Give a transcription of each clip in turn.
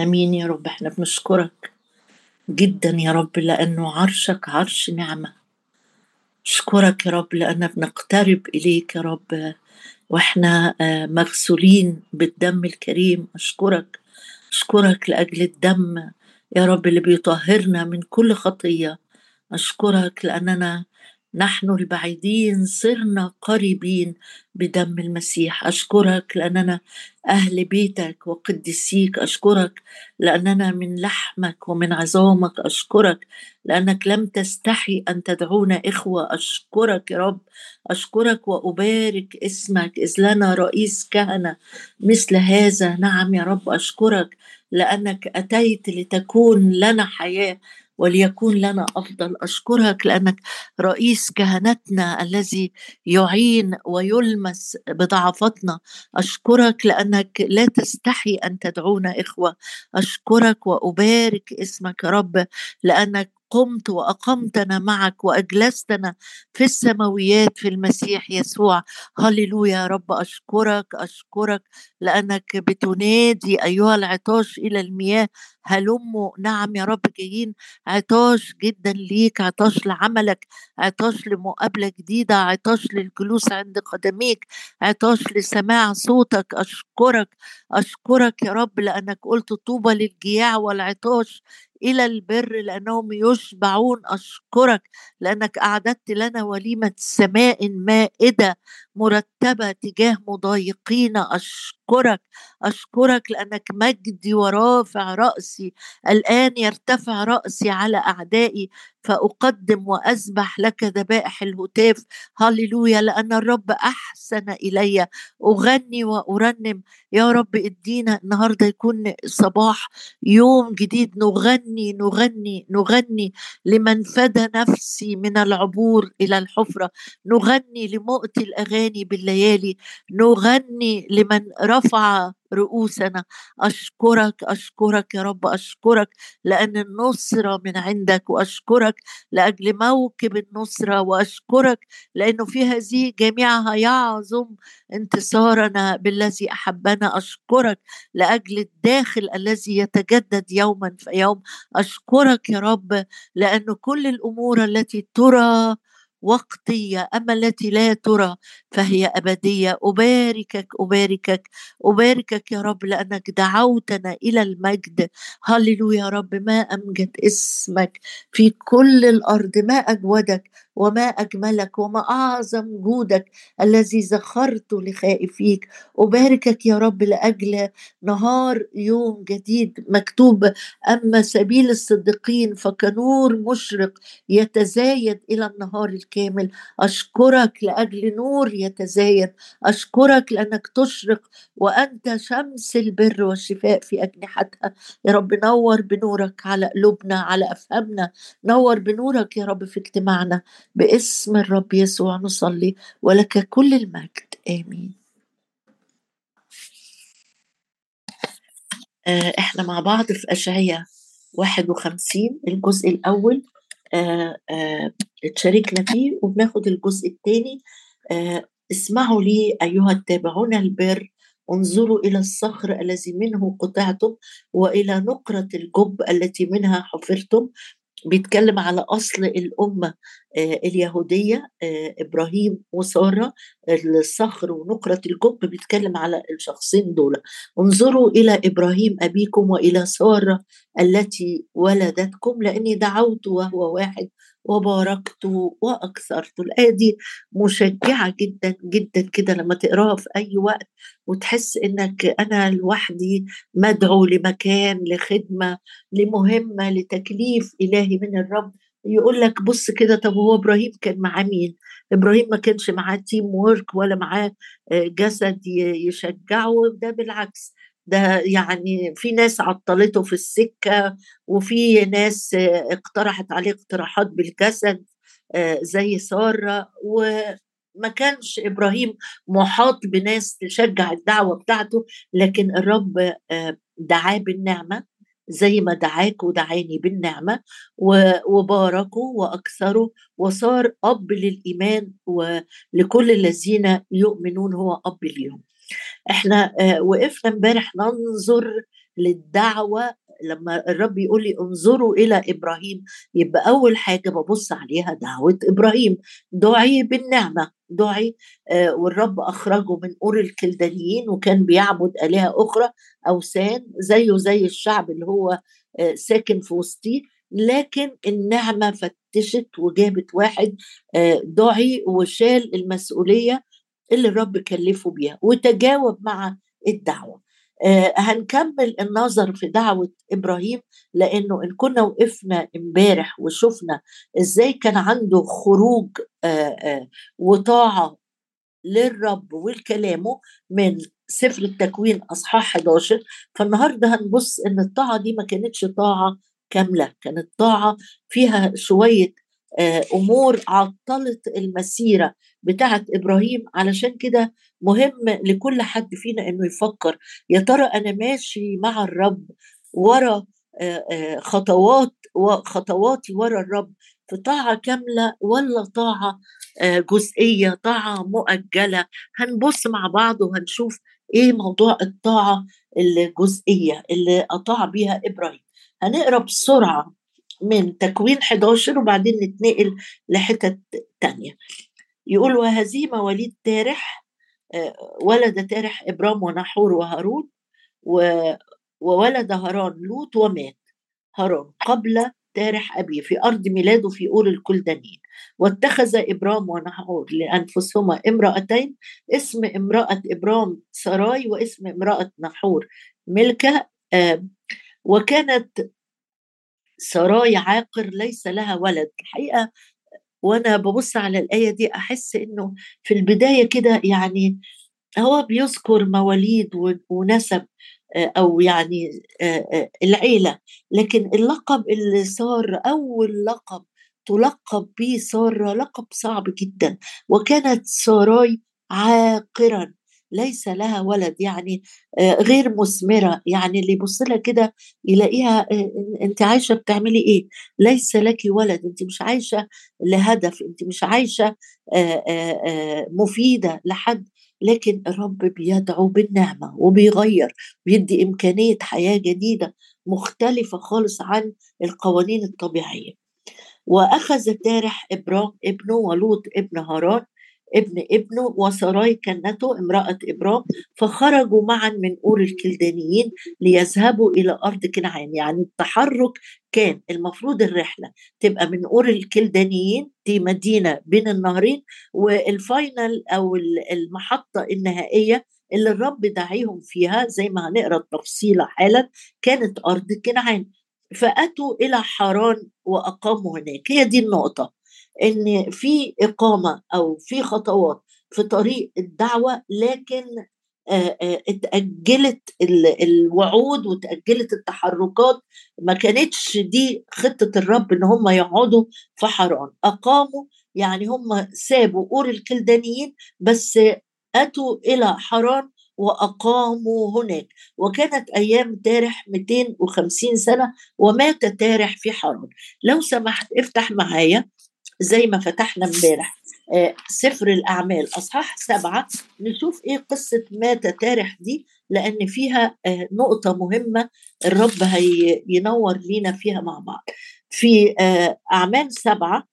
آمين يا رب. إحنا بنشكرك جدا يا رب لأنه عرشك عرش نعمة. اشكرك يا رب لأن بنقترب إليك يا رب وإحنا آه، مغسولين بالدم الكريم. أشكرك. أشكرك لأجل الدم يا رب اللي بيطهرنا من كل خطية. أشكرك لأننا نحن البعيدين صرنا قريبين بدم المسيح. أشكرك لأننا أهل بيتك وقدسيك أشكرك لأننا من لحمك ومن عظامك. أشكرك لأنك لم تستحي أن تدعونا إخوة. أشكرك يا رب. أشكرك وأبارك اسمك. إذ لنا رئيس كهنة مثل هذا. نعم يا رب. أشكرك لأنك أتيت لتكون لنا حياة. وليكون لنا أفضل. أشكرك لأنك رئيس كهنتنا الذي يعين ويلمس بضعفتنا أشكرك لأنك لا تستحي أن تدعونا إخوة. أشكرك وأبارك اسمك يا رب لأنك قمت واقمتنا معك واجلستنا في السماويات في المسيح يسوع. هللويا يا رب أشكرك أشكرك لأنك بتنادي أيها العطاش إلى المياه. هلموا نعم يا رب جايين. عطاش جدا ليك عطاش لعملك عطاش لمقابلة جديدة عطاش للجلوس عند قدميك عطاش لسماع صوتك. أشكرك أشكرك يا رب لأنك قلت طوبى للجياع والعطاش. إلى البر لأنهم يشبعون أشكرك لأنك أعددت لنا وليمة سماء مائدة. مرتبة تجاه مضايقين. أشكرك أشكرك لأنك مجدي ورافع رأسي. الآن يرتفع رأسي على أعدائي فأقدم وأسبح لك ذبائح الهتاف. هللويا لأن الرب أحسن إلي. أغني وأرنم. يا رب ادينا النهارده يكون صباح يوم جديد. نغني نغني نغني لمن فدى نفسي من العبور إلى الحفرة. نغني لمؤتي الأغاني. بالليالي نغني لمن رفع رؤوسنا. أشكرك أشكرك يا رب أشكرك لأن النصره من عندك وأشكرك لأجل موكب النصره وأشكرك لأنه في هذه جميعها يعظم انتصارنا بالذي أحبنا. أشكرك لأجل الداخل الذي يتجدد يوما فيوم أشكرك يا رب لأن كل الأمور التي ترى وقتية أما التي لا ترى فهي أبدية. أباركك أباركك أباركك يا رب لأنك دعوتنا إلى المجد. هللويا يا رب ما أمجد اسمك في كل الأرض ما أجودك. وما أجملك وما أعظم جودك الذي زخرت لخائفيك أباركك يا رب لأجل نهار يوم جديد مكتوب أما سبيل الصديقين فكنور مشرق يتزايد إلى النهار الكامل. أشكرك لأجل نور يتزايد. أشكرك لأنك تشرق وأنت شمس البر والشفاء في أجنحتها. يا رب نور بنورك على قلوبنا على أفهامنا. نور بنورك يا رب في اجتماعنا. باسم الرب يسوع نصلي ولك كل المجد. آمين. آه، إحنا مع بعض في أشعياء 51 الجزء الأول آه، آه، اتشاركنا فيه وبناخد الجزء الثاني. اسمعوا لي أيها التابعون البر انظروا إلى الصخر الذي منه قطعتم وإلى نقرة الجب التي منها حفرتم. بيتكلم على أصل الأمة. آه، اليهودية آه، إبراهيم وسارة الصخر ونقرة الجب بيتكلم على الشخصين دول. انظروا إلى إبراهيم أبيكم وإلى سارة التي ولدتكم لأني دعوت وهو واحد وباركت وأكثرت. الآية دي مشجعة جدا جدا كده لما تقراها في أي وقت وتحس إنك أنا لوحدي مدعو لمكان لخدمة لمهمة لتكليف إلهي من الرب. يقول لك بص كده طب هو إبراهيم كان معاه مين؟ إبراهيم ما كانش معاه team work ولا معاه آه، جسد يشجعه ده بالعكس ده يعني في ناس عطلته في السكة وفي ناس آه، اقترحت عليه اقتراحات بالجسد آه، زي سارة وما كانش إبراهيم محاط بناس تشجع الدعوة بتاعته لكن الرب دعاه بالنعمة زي ما دعاك ودعاني بالنعمة وباركوا وأكثروا وصار أب للإيمان ولكل الذين يؤمنون هو أب اليوم إحنا آه، وقفنا امبارح ننظر للدعوة لما الرب يقول لي انظروا إلى إبراهيم يبقى أول حاجة ببص عليها دعوة إبراهيم. دعي بالنعمة دعي آه والرب أخرجه من أور الكلدانيين وكان بيعبد آلهة أخرى أوثان زيه زي الشعب اللي هو آه ساكن في وسطيه. لكن النعمة فتشت وجابت واحد آه دعي وشال المسؤولية اللي الرب كلفه بيها وتجاوب مع الدعوة. هنكمل النظر في دعوة إبراهيم لأنه إن كنا وقفنا إمبارح وشفنا إزاي كان عنده خروج آه آه وطاعة للرب والكلامه من سفر التكوين أصحاح 11 فالنهاردة هنبص إن الطاعة دي ما كانتش طاعة كاملة كانت طاعة فيها شوية أمور عطلت المسيرة بتاعه إبراهيم. علشان كده مهم لكل حد فينا إنه يفكر يا ترى أنا ماشي مع الرب ورا خطوات خطواتي ورا الرب في طاعة كاملة ولا طاعة جزئية طاعة مؤجلة؟ هنبص مع بعض وهنشوف إيه موضوع الطاعة الجزئية اللي أطاع بيها إبراهيم. هنقرأ بسرعة من تكوين 11 وبعدين نتنقل لحتت تانية. يقول وهذه مواليد تارح آه، ولد تارح إبرام وناحور وهاران وولد هاران لوط ومات. هاران قبل تارح أبيه في أرض ميلاده في أور الكلدانيين واتخذ إبرام ونحور لأنفسهما امرأتين اسم امرأة إبرام سراي واسم امرأة نحور ملكة آه، وكانت سراي عاقر ليس لها ولد. الحقيقة وأنا ببص على الآية دي أحس إنه في البداية كده يعني هو بيذكر مواليد ونسب آه، أو يعني آه، آه، العيلة. لكن اللقب اللي صار أول لقب تلقب به سارة لقب صعب جدا. وكانت ساراي عاقرا. ليس لها ولد يعني آه، غير مثمرة. يعني اللي يبص لها كده يلاقيها آه، أنت عايشة بتعملي إيه؟ ليس لك ولد. أنت مش عايشة لهدف. أنت مش عايشة آه، مفيدة لحد. لكن الرب بيدعو بالنعمة وبيغير بيدي إمكانية حياة جديدة مختلفة خالص عن القوانين الطبيعية. وأخذ تارح إبرام ابنه ولوط ابن هاران ابن ابنه وسراي كنته امرأة إبرام فخرجوا معا من أور الكلدانيين ليذهبوا إلى أرض كنعان. يعني التحرك كان المفروض الرحلة تبقى من أور الكلدانيين دي مدينة بين النهرين وال final أو المحطة النهائية اللي الرب داعيهم فيها زي ما هنقرأ التفصيلة حالا كانت أرض كنعان. فأتوا إلى حران وأقاموا هناك. هي دي النقطة. إن في إقامة أو في خطوات في طريق الدعوة لكن اتأجلت الوعود وتأجلت التحركات. ما كانتش دي خطة الرب إن هم يقعدوا في حران. أقاموا يعني هم سابوا أور الكلدانيين بس أتوا إلى حران وأقاموا هناك. وكانت أيام تارح 250 سنة ومات تارح في حران. لو سمحت افتح معايا. زي ما فتحنا امبارح. آه، سفر الأعمال. أصحاح سبعة نشوف إيه قصة مات تارح دي لأن فيها آه، نقطة مهمة الرب هينور لينا فيها مع بعض. في آه، أعمال سبعة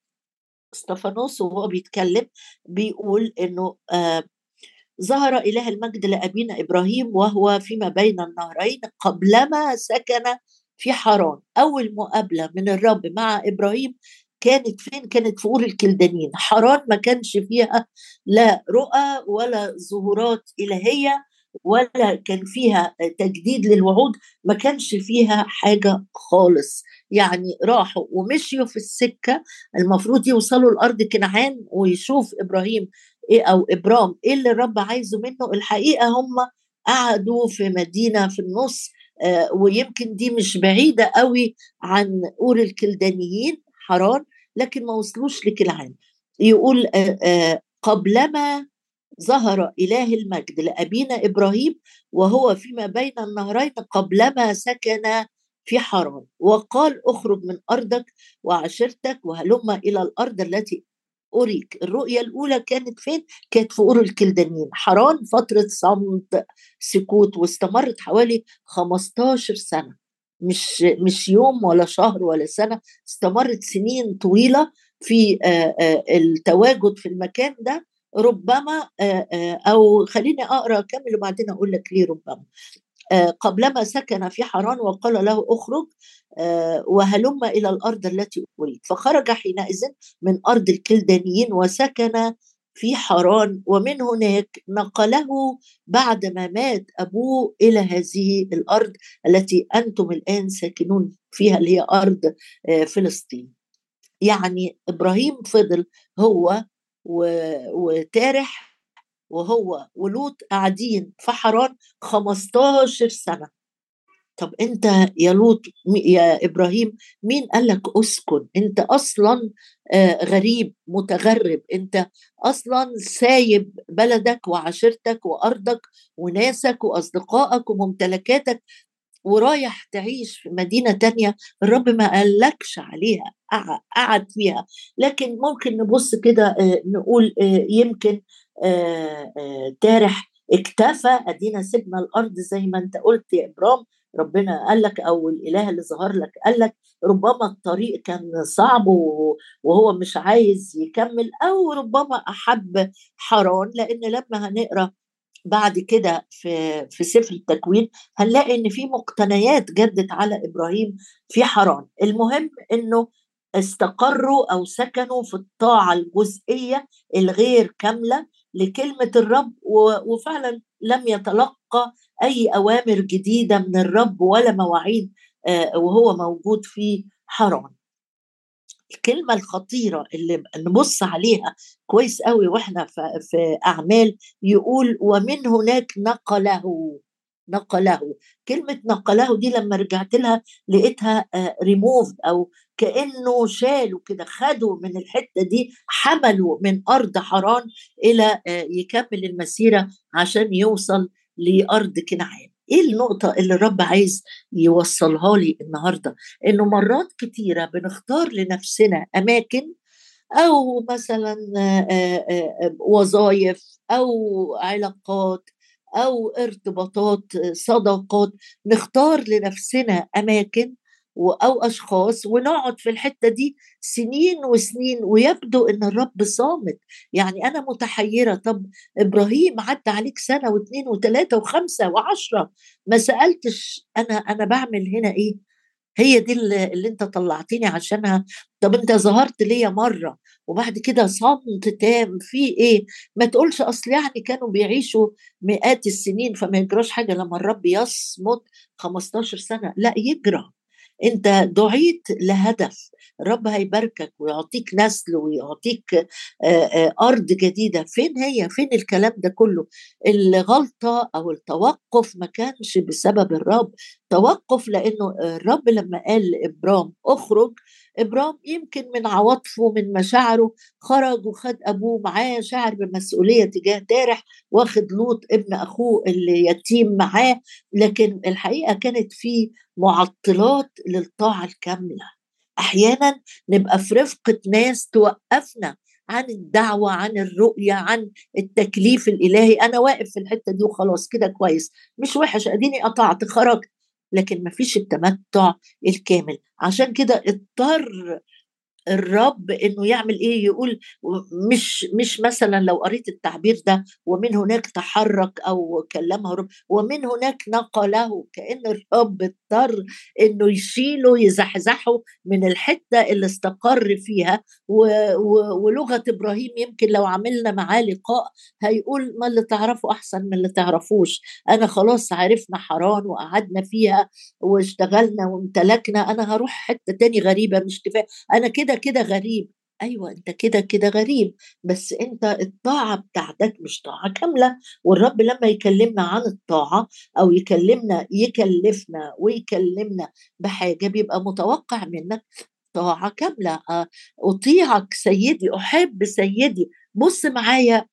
استفانوس وهو بيتكلم بيقول إنه ظهر إله المجد لأبينا إبراهيم وهو فيما بين النهرين قبلما سكن في حران أول مقابلة من الرب مع إبراهيم كانت فين؟ كانت في أور الكلدانيين حران ما كانش فيها لا رؤى ولا ظهورات إلهية ولا كان فيها تجديد للوعود ما كانش فيها حاجة خالص. يعني راحوا ومشيوا في السكة المفروض يوصلوا لارض كنعان ويشوف إبراهيم إيه أو إبرام إيه اللي الرب عايزه منه. الحقيقة هم قعدوا في مدينة في النص آه ويمكن دي مش بعيدة قوي عن أور الكلدانيين. حران لكن ما وصلوش لكنعان يقول قبلما ظهر إله المجد لأبينا إبراهيم وهو فيما بين النهرين قبلما سكن في حران وقال اخرج من أرضك وعشيرتك وهلم إلى الأرض التي أريك. الرؤية الأولى كانت فين؟ كانت في أور الكلدانيين حران فترة صمت سكوت واستمرت حوالي 15 سنة. مش مش يوم ولا شهر ولا سنة استمرت سنين طويلة في التواجد في المكان ده. ربما أو خليني أقرأ كمل وبعدين أقول لك ليه ربما. قبلما سكن في حران وقال له اخرج وهلم إلى الأرض التي أريد. فخرج حينئذ من أرض الكلدانيين وسكن في حران ومن هناك نقله بعد ما مات أبوه إلى هذه الأرض التي أنتم الآن ساكنون فيها اللي هي أرض فلسطين. يعني إبراهيم فضل هو وتارح وهو ولوط قاعدين في حران 15 سنة. طب أنت يا لوط يا إبراهيم مين قال لك أسكن؟ أنت أصلا غريب متغرب. أنت أصلا سايب بلدك وعشيرتك وأرضك وناسك وأصدقائك وممتلكاتك ورايح تعيش في مدينة تانية الرب ما قالكش عليها قعد فيها. لكن ممكن نبص كده نقول يمكن تارح اكتفى أدينا سيبنا الأرض زي ما أنت قلت يا ابرام ربنا قال لك أو الإله اللي ظهر لك قال لك ربما الطريق كان صعب وهو مش عايز يكمل أو ربما أحب حران لأن لما هنقرأ بعد كده في في سفر التكوين هنلاقي إن في مقتنيات جدت على إبراهيم في حران المهم إنه استقروا أو سكنوا في الطاعة الجزئية الغير كاملة لكلمة الرب وفعلا لم يتلقى أي أوامر جديدة من الرب ولا مواعيد وهو موجود في حران الكلمة الخطيرة اللي نبص عليها كويس قوي وإحنا في أعمال يقول ومن هناك نقله نقله. كلمة نقله دي لما رجعت لها لقيتها ريموف أو كأنه شالوا كده خدوا من الحتة دي حملوا من أرض حران إلى يكمل المسيرة عشان يوصل لأرض كنعان. إيه النقطة اللي الرب عايز يوصلها لي النهاردة؟ إنه مرات كتيرة بنختار لنفسنا أماكن أو مثلا وظائف أو علاقات أو ارتباطات صداقات نختار لنفسنا أماكن أو أشخاص ونقعد في الحتة دي سنين وسنين ويبدو إن الرب صامت. يعني أنا متحيرة طب إبراهيم عدى عليك سنة واثنين وثلاثه وخمسة وعشرة ما سألتش أنا أنا بعمل هنا إيه؟ هي دي اللي, أنت طلعتني عشانها؟ طب أنت ظهرت ليا مرة وبعد كده صمت تام في إيه؟ ما تقولش أصل يعني كانوا بيعيشوا مئات السنين فما يجراش حاجة لما الرب يصمت 15 سنة. لا يجرى. أنت دعيت لهدف. الرب هيباركك ويعطيك نسل ويعطيك أرض جديدة. فين هي؟ فين الكلام ده كله؟ الغلطة أو التوقف ما كانش بسبب الرب. توقف لأنه الرب لما قال لابرام أخرج. ابرام يمكن من عواطفه من مشاعره خرج وخد أبوه معاه شعر بمسؤولية تجاه تارح واخد لوط ابن أخوه اللي يتيم معاه. لكن الحقيقة كانت في معطلات للطاعة الكاملة. أحيانا نبقى في رفقه ناس توقفنا عن الدعوة عن الرؤية عن التكليف الإلهي. أنا واقف في الحتة دي وخلاص كده كويس. مش وحش أديني قطعت خرجت. لكن ما فيش التمتع الكامل. عشان كده اضطر الرب إنه يعمل إيه؟ يقول مش مش مثلا لو قريت التعبير ده ومن هناك تحرك أو كلمه رب ومن هناك نقله كأن الرب اضطر إنه يشيله يزحزحه من الحتة اللي استقر فيها. و و ولغة إبراهيم يمكن لو عملنا معاه لقاء هيقول ما اللي تعرفه أحسن من اللي تعرفوش. أنا خلاص عرفنا حران وقعدنا فيها واشتغلنا وامتلكنا أنا هروح حتة تاني غريبة مش كفاية. أنا كده كده غريب. أيوه أنت كده كده غريب. بس أنت الطاعة بتاعتك مش طاعة كاملة. والرب لما يكلمنا عن الطاعة أو يكلمنا يكلفنا ويكلمنا بحاجة بيبقى متوقع منك طاعة كاملة. أطيعك سيدي أحب سيدي. بص معايا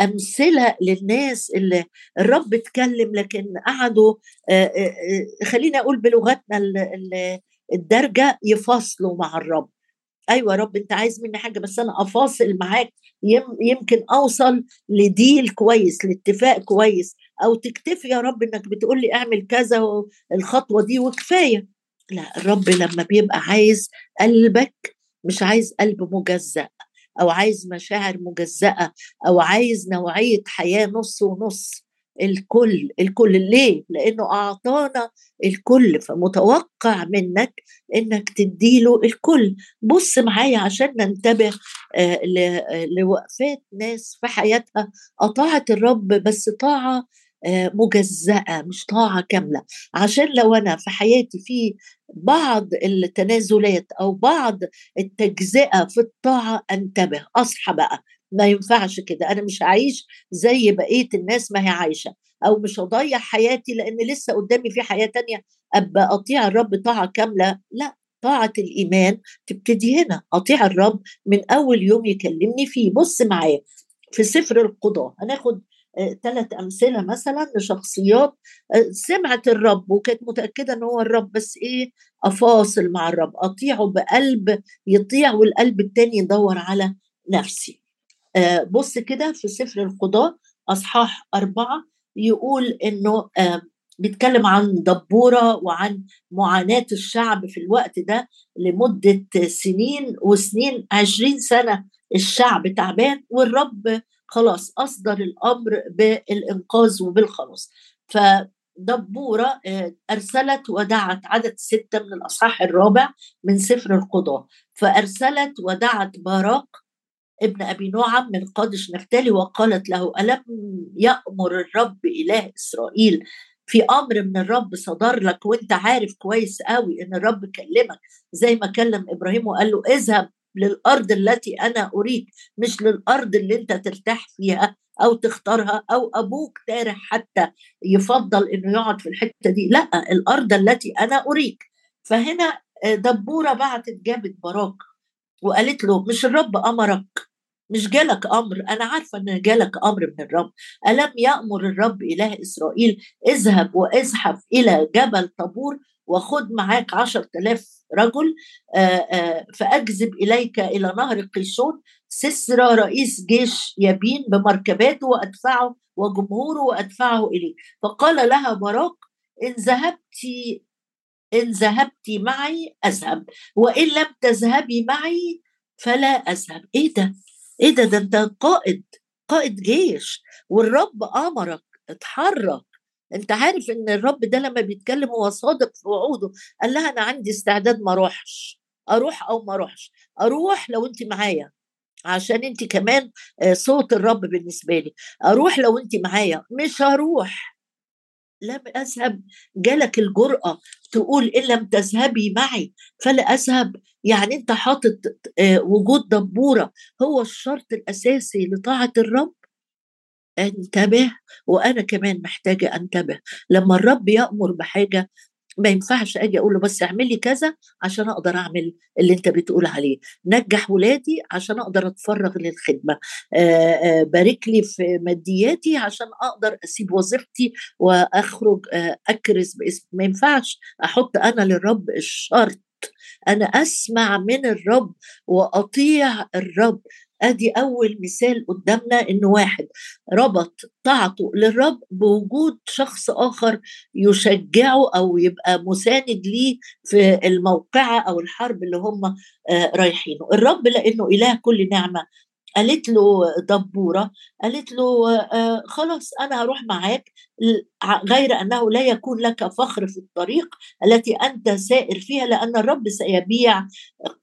امثله للناس اللي الرب اتكلم لكن قعدوا خلينا أقول بلغتنا الدرجة يفاصلوا مع الرب. أيوه يا رب أنت عايز مني حاجة بس أنا أفاصل معاك. يمكن أوصل لديل كويس لاتفاق كويس أو تكتفي يا رب إنك بتقول لي أعمل كذا الخطوة دي وكفاية. لا الرب لما بيبقى عايز قلبك مش عايز قلب مجزأ أو عايز مشاعر مجزأة أو عايز نوعية حياة نص ونص الكل الكل ليه؟ لأنه أعطانا الكل فمتوقع منك إنك تديله الكل. بص معايا عشان ننتبه آه، لوقفات ناس في حياتها. اطاعت الرب بس طاعة آه، مجزأة مش طاعة كاملة. عشان لو أنا في حياتي في بعض التنازلات أو بعض التجزئة في الطاعة أنتبه أصحى بقى. ما ينفعش كده. أنا مش هعيش زي بقية الناس ما هي عايشة أو مش هضيع حياتي لأن لسه قدامي في حياة تانية. أبقى أطيع الرب طاعة كاملة؟ لا طاعة الإيمان تبتدي هنا. أطيع الرب من أول يوم يكلمني فيه. بص معايا في سفر القضاء. هناخد ثلاث آه أمثلة مثلا لشخصيات آه سمعت الرب وكانت متأكدة إن هو الرب بس إيه؟ أفاصل مع الرب. أطيعه بقلب يطيع والقلب التاني يدور على نفسي. بص كده في سفر القضاء أصحاح أربعة يقول إنه آه، بيتكلم عن دبورة وعن معاناة الشعب في الوقت ده لمدة سنين وسنين عشرين سنة الشعب تعبان والرب خلاص أصدر الأمر بالإنقاذ وبالخلاص. فدبورة آه، أرسلت ودعت عدد ستة من الأصحاح الرابع من سفر القضاء. فأرسلت ودعت باراق ابن أبي نعم من قادش نفتالي وقالت له ألم يأمر الرب إله إسرائيل في أمر من الرب صدر لك وأنت عارف كويس قوي إن الرب كلمك؟ زي ما كلم إبراهيم وقال له اذهب للأرض التي أنا اريد مش للأرض اللي أنت ترتاح فيها أو تختارها أو أبوك تارح حتى يفضل إنه يقعد في الحتة دي لأ الأرض التي أنا أريك. فهنا دبورة بعتت جابت براك وقالت له مش الرب أمرك مش جالك أمر. أنا عارفة إن جالك أمر من الرب. ألم يأمر الرب إله إسرائيل؟ اذهب وازحف إلى جبل طابور وخذ معاك عشر تلاف رجل. فأجذب إليك إلى نهر قيشون. سسرى رئيس جيش يبين بمركباته وأدفعه وجمهوره وأدفعه إليك فقال لها براق إن ذهبت إن ذهبت معي أذهب وإن لم تذهبي معي فلا أذهب. إيه ده؟ إيه ده؟ ده انت قائد قائد جيش والرب أمرك اتحرك. أنت عارف إن الرب ده لما بيتكلم هو صادق في وعوده قال لها أنا عندي استعداد ما أروحش أروح أو ما أروحش. أروح لو أنت معايا عشان أنت كمان آه، صوت الرب بالنسبة لي. أروح لو أنت معايا مش هروح. لم أذهب. جالك الجرأة تقول إن لم تذهبي معي. فلا أذهب. يعني أنت حاطط آه، وجود دبورة. هو الشرط الأساسي لطاعة الرب؟ انتبه. وأنا كمان محتاجة أنتبه. لما الرب يأمر بحاجة ما ينفعش آجي أقول له بس اعمل لي كذا عشان أقدر أعمل اللي أنت بتقول عليه. نجح ولادي عشان أقدر أتفرغ للخدمة. بارك لي في مادياتي عشان أقدر أسيب وظيفتي وأخرج أكرز باسم ما ينفعش أحط أنا للرب الشرط. أنا أسمع من الرب وأطيع الرب. أدي أول مثال قدامنا ان واحد ربط طاعته للرب بوجود شخص آخر يشجعه أو يبقى مساند ليه في الموقعة أو الحرب اللي هم آه، رايحينه. الرب لأنه إله كل نعمة قالت له دبورة قالت له آه خلاص أنا هروح معاك. غير أنه لا يكون لك فخر في الطريق التي أنت سائر فيها لأن الرب سيبيع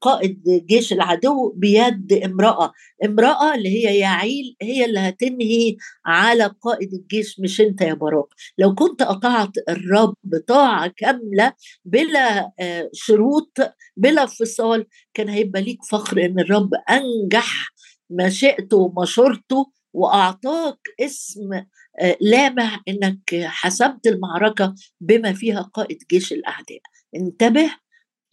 قائد جيش العدو بيد امرأة. امرأة اللي هي يعيل هي اللي هتنهي على قائد الجيش مش أنت يا براك لو كنت قطعت الرب طاعة كاملة بلا آه، شروط بلا فصال كان هيبقى ليك فخر إن الرب أنجح مشيئته ومشورته وأعطاك اسم آه، لامع إنك حسمت المعركة بما فيها قائد جيش الأعداء. انتبه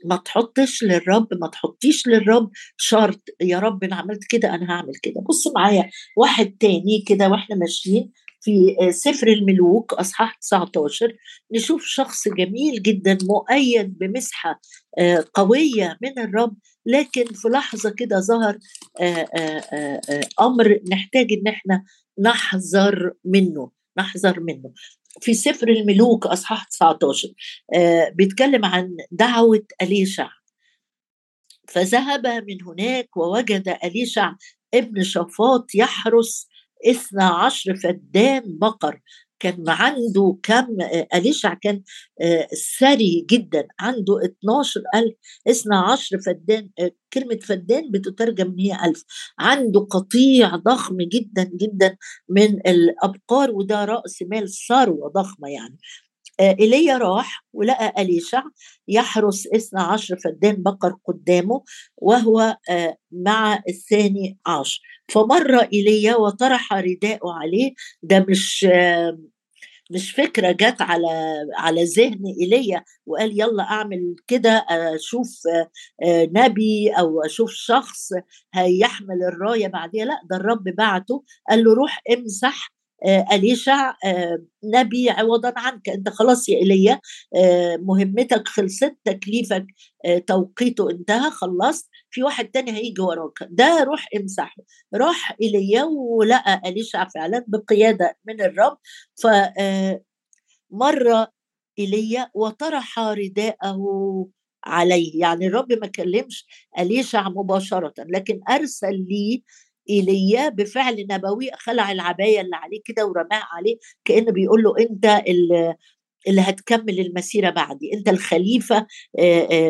ما تحطش للرب ما تحطيش للرب شرط يا رب أنا عملت كده أنا هعمل كده. بص معايا واحد تاني كده وإحنا ماشيين في سفر الملوك أصحاح 19 نشوف شخص جميل جدا مؤيد بمسحة آه، قوية من الرب لكن في لحظة كده ظهر آه، آه، أمر نحتاج إن إحنا نحذر منه نحذر منه. في سفر الملوك أصحاح 19 بيتكلم عن دعوة أليشع. فذهب من هناك ووجد أليشع ابن شفاط يحرس اثنا عشر فدان بقر. كان عنده كم أليشع كان آه، ثري جدا. عنده 12 ألف 12 فدان آه، كلمة فدان بتترجم إن هي ألف. عنده قطيع ضخم جدا جدا من الأبقار وده رأس مال ثروة ضخمة يعني. آه، إيليا راح ولقى أليشع يحرس اثنى عشر فدان بقر قدامه وهو آه، مع الثاني عشر. فمر إيليا وطرح رداءه عليه. ده مش مش فكرة جت على على ذهن إيليا وقال يلا أعمل كده أشوف آه، نبي أو أشوف شخص هيحمل الراية بعديها. لا ده الرب بعته. قال له روح امسح آه، أليشع آه، نبي عوضا عنك أنت خلاص يا إيليا آه، مهمتك خلصت تكليفك توقيته انتهى خلصت في واحد تاني هيجي وراك. ده روح امسحه. راح إيليا ولقى أليشع فعلا بقيادة من الرب ف مر إيليا وطرح رداءه عليه. يعني الرب ما كلمش أليشع مباشرة لكن أرسل لي ايليا بفعل نبوي خلع العباية اللي عليه كده ورماها عليه كأنه بيقول له أنت اللي هتكمل المسيرة بعدي أنت الخليفة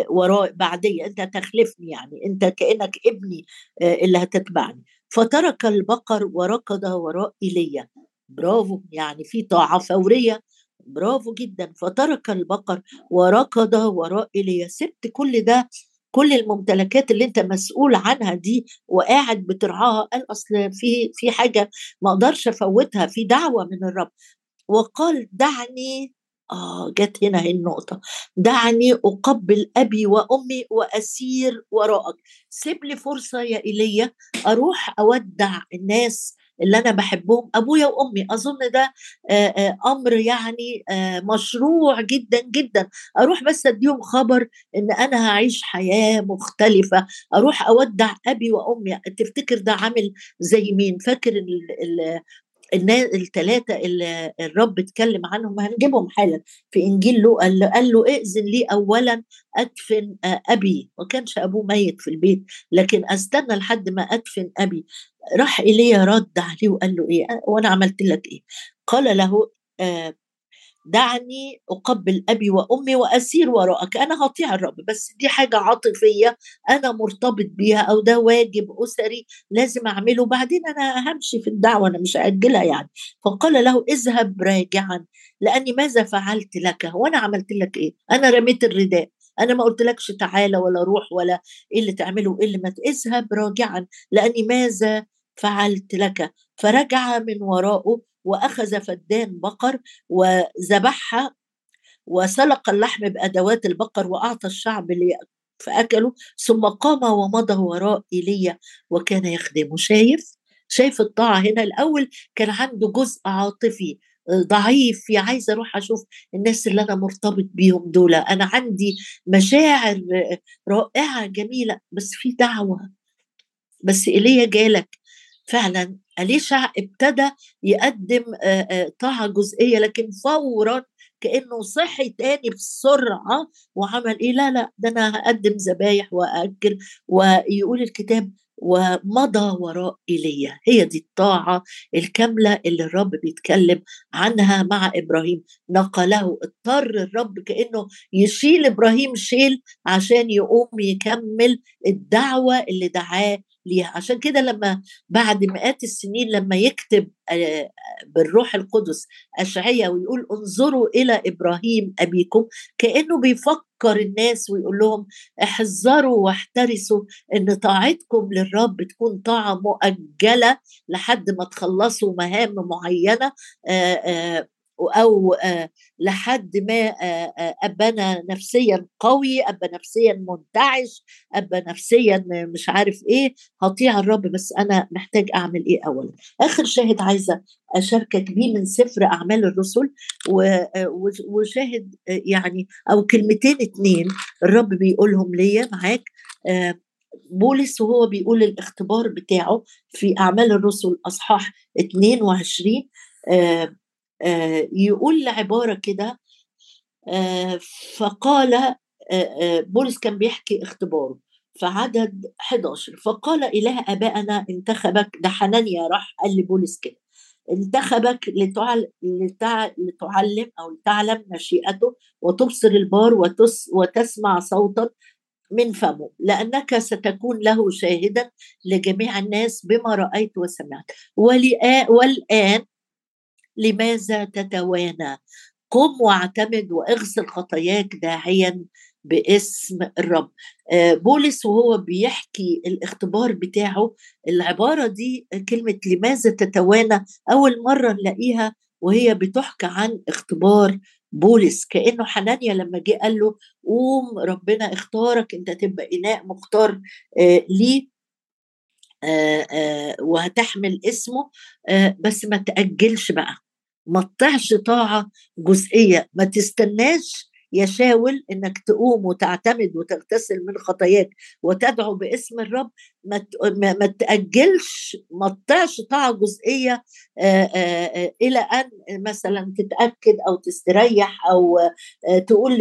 وراء بعدي أنت تخلفني يعني أنت كأنك ابني اللي هتتبعني. فترك البقر وركض وراء ايليا برافو يعني في طاعة فورية. برافو جدا. فترك البقر وركض وراء ايليا سبت كل ده كل الممتلكات اللي انت مسؤول عنها دي وقاعد بترعاها قال اصل في في حاجة ما أقدرش أفوتها في دعوة من الرب. وقال دعني آه جت هنا هي النقطة. دعني أقبل أبي وأمي وأسير وراءك. سيب لي فرصة يا إيليا أروح أودع الناس اللي أنا بحبهم أبويا وأمي. أظن ده أمر يعني مشروع جدا جدا. أروح بس أديهم خبر إن أنا هعيش حياة مختلفة. أروح أودع أبي وأمي. تفتكر ده عامل زي مين؟ فاكر الناس الثلاثه اللي الرب اتكلم عنهم هنجيبهم حالا. في إنجيل له قال له, قال له إئذن لي اولا أدفن أبي. ما كانش أبوه ميت في البيت لكن أستنى لحد ما أدفن أبي. راح إيليا رد عليه وقال له إيه؟ وأنا عملت لك إيه؟ قال له آه دعني أقبل أبي وأمي وأسير وراءك. أنا هطيع الرب بس دي حاجة عاطفية أنا مرتبط بيها أو ده واجب أسري لازم أعمله. بعدين أنا همشي في الدعوة أنا مش هأجلها يعني. فقال له اذهب راجعا لأني ماذا فعلت لك؟ وأنا عملت لك إيه؟ أنا رميت الرداء. أنا ما قلتلكش تعالى ولا روح ولا إيه اللي تعمله وإيه اللي ما اذهب راجعا لأني ماذا فعلت لك؟ فرجع من وراءه وأخذ فدان بقر وذبحها وسلق اللحم بأدوات البقر وأعطى الشعب فاكلوا ثم قام ومضى وراء إيليا وكان يخدمه شايف؟ شايف الطاعه هنا؟ الأول كان عنده جزء عاطفي ضعيف في عايزه أروح أشوف الناس اللي أنا مرتبط بيهم دول. أنا عندي مشاعر رائعة جميلة بس في دعوة. بس إيليا جالك. فعلا أليشع ابتدى يقدم طاعة جزئية لكن فورا كأنه صحي تاني بسرعة وعمل إيه؟ لا لا ده أنا هقدم ذبايح واكل ويقول الكتاب ومضى وراء إيليا. هي دي الطاعة الكاملة اللي الرب بيتكلم عنها مع إبراهيم. نقله اضطر الرب كأنه يشيل إبراهيم شيل عشان يقوم يكمل الدعوة اللي دعاه ليها. عشان كده لما بعد مئات السنين لما يكتب بالروح القدس أشعية ويقول انظروا إلى إبراهيم أبيكم كأنه بيفكر الناس ويقول لهم احذروا واحترسوا إن طاعتكم للرب تكون طاعة مؤجلة لحد ما تخلصوا مهام معينة أو لحد ما ابانا نفسيا قوي ابا نفسيا منتعش ابا نفسيا مش عارف إيه هطيع الرب. بس أنا محتاج أعمل إيه اولا؟ آخر شاهد عايزة أشاركك بيه من سفر أعمال الرسل وشاهد يعني أو كلمتين اتنين الرب بيقولهم ليا معاك. بولس وهو بيقول الاختبار بتاعه في أعمال الرسل أصحاح 22 يقول عباره كده فقال بولس كان بيحكي اختباره فعدد 11 فقال إله آبائنا انتخبك ده حنانيا راح قال لبولس كده انتخبك لتعل... لتع... لتعلم أو لتعلم مشيئته وتبصر البار وتس... وتسمع صوتا من فمه لأنك ستكون له شاهدا لجميع الناس بما رأيت وسمعت. والآن لماذا تتوانى؟ قم واعتمد واغسل خطاياك داعيا باسم الرب. آه، بولس وهو بيحكي الاختبار بتاعه. العبارة دي كلمة لماذا تتوانى أول مرة نلاقيها وهي بتحكى عن اختبار بولس. كأنه حنانيا لما جه قال له قوم ربنا اختارك أنت تبقى إناء مختار آه ليه؟ وهتحمل اسمه آه بس ما تأجلش بقى. ما تطيعش طاعة جزئية. ما تستناش يشاول إنك تقوم وتعتمد وتغتسل من خطاياك وتدعو باسم الرب. ما تأجلش ما تطيعش طاعة جزئية إلى أن مثلا تتأكد أو تستريح أو تقول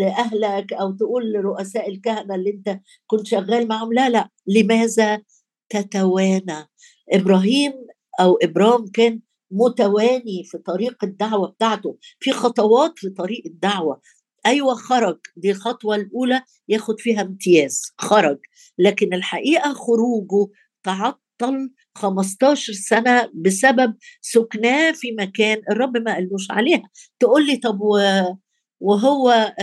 لأهلك أو تقول لرؤساء الكهنة اللي أنت كنت شغال معهم. لا لا. لماذا تتوانى. إبراهيم أو إبرام كان متواني في طريق الدعوة بتاعته في خطوات في طريق الدعوة. أيوه خرج. دي الخطوة الأولى ياخد فيها امتياز خرج. لكن الحقيقة خروجه تعطل 15 سنة بسبب سكناه في مكان الرب ما قالوش عليها. تقول لي طب وهو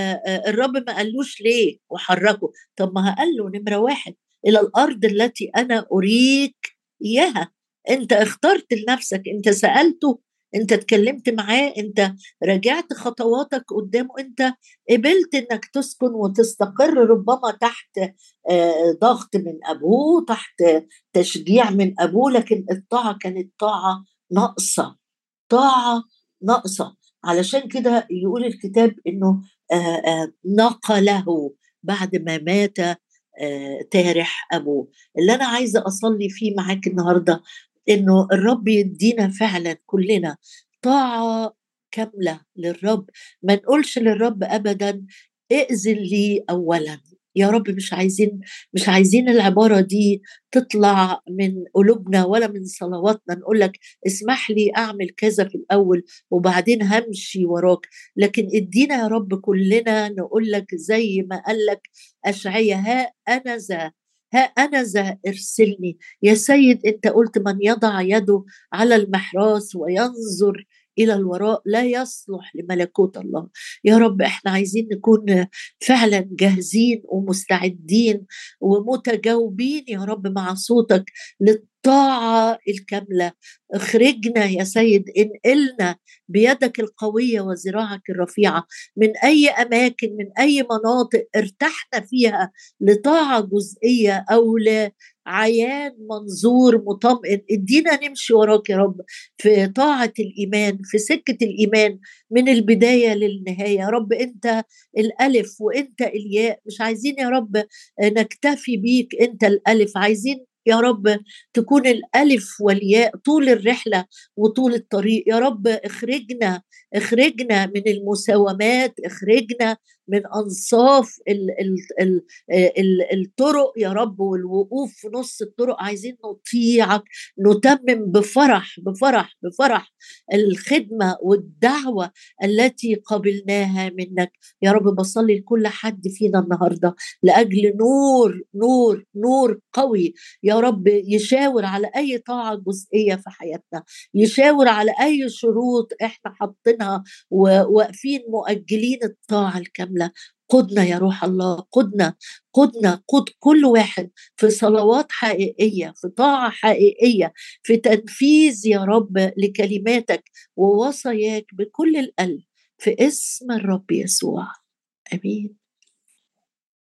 الرب ما قالوش ليه وحركه؟ طب ما قال له نمرة واحد. إلى الأرض التي أنا أريك إياها. أنت اخترت لنفسك أنت سألته أنت اتكلمت معاه أنت راجعت خطواتك قدامه أنت قبلت إنك تسكن وتستقر ربما تحت ضغط من أبوه تحت تشجيع من أبوه لكن الطاعة كانت طاعة ناقصة طاعة ناقصة. علشان كده يقول الكتاب إنه نقله بعد ما مات تارح أبوه. اللي أنا عايزة أصلي فيه معاك النهارده إنه الرب يدينا فعلا كلنا طاعة كاملة للرب. ما نقولش للرب ابدا ائذن لي اولا. يا رب مش عايزين مش عايزين العبارة دي تطلع من قلوبنا ولا من صلواتنا. نقول لك اسمح لي أعمل كذا في الأول وبعدين همشي وراك. لكن ادينا يا رب كلنا نقول لك زي ما قال لك اشعيا ها أنا ذا ها أنا ذا ارسلني. يا سيد أنت قلت من يضع يده على المحراس وينظر إلى الوراء لا يصلح لملكوت الله. يا رب إحنا عايزين نكون فعلا جاهزين ومستعدين ومتجاوبين يا رب مع صوتك للطاعه الكاملة. اخرجنا يا سيد انقلنا بيدك القوية وذراعك الرفيعة. من أي أماكن من أي مناطق ارتحنا فيها لطاعة جزئية أو عيان منظور مطمئن؟ ادينا نمشي وراك يا رب في طاعة الإيمان في سكة الإيمان. من البداية للنهاية. يا رب أنت الألف وأنت الياء. مش عايزين يا رب نكتفي بيك أنت الألف عايزين يا رب تكون الألف والياء طول الرحلة وطول الطريق. يا رب اخرجنا اخرجنا من المساومات اخرجنا من أنصاف ال ال ال ال الطرق. يا رب والوقوف في نص الطرق. عايزين نطيعك نتمم بفرح بفرح بفرح الخدمة والدعوة التي قبلناها منك. يا رب بصلي لكل حد فينا النهارده لأجل نور نور نور قوي. يا رب يشاور على أي طاعه جزئية في حياتنا يشاور على أي شروط إحنا حاطينها وواقفين مؤجلين الطاعة الكاملة. قدنا يا روح الله قدنا قدنا قد كل واحد في صلوات حقيقية في طاعة حقيقية في تنفيذ يا رب لكلماتك ووصاياك بكل القلب في اسم الرب يسوع. آمين.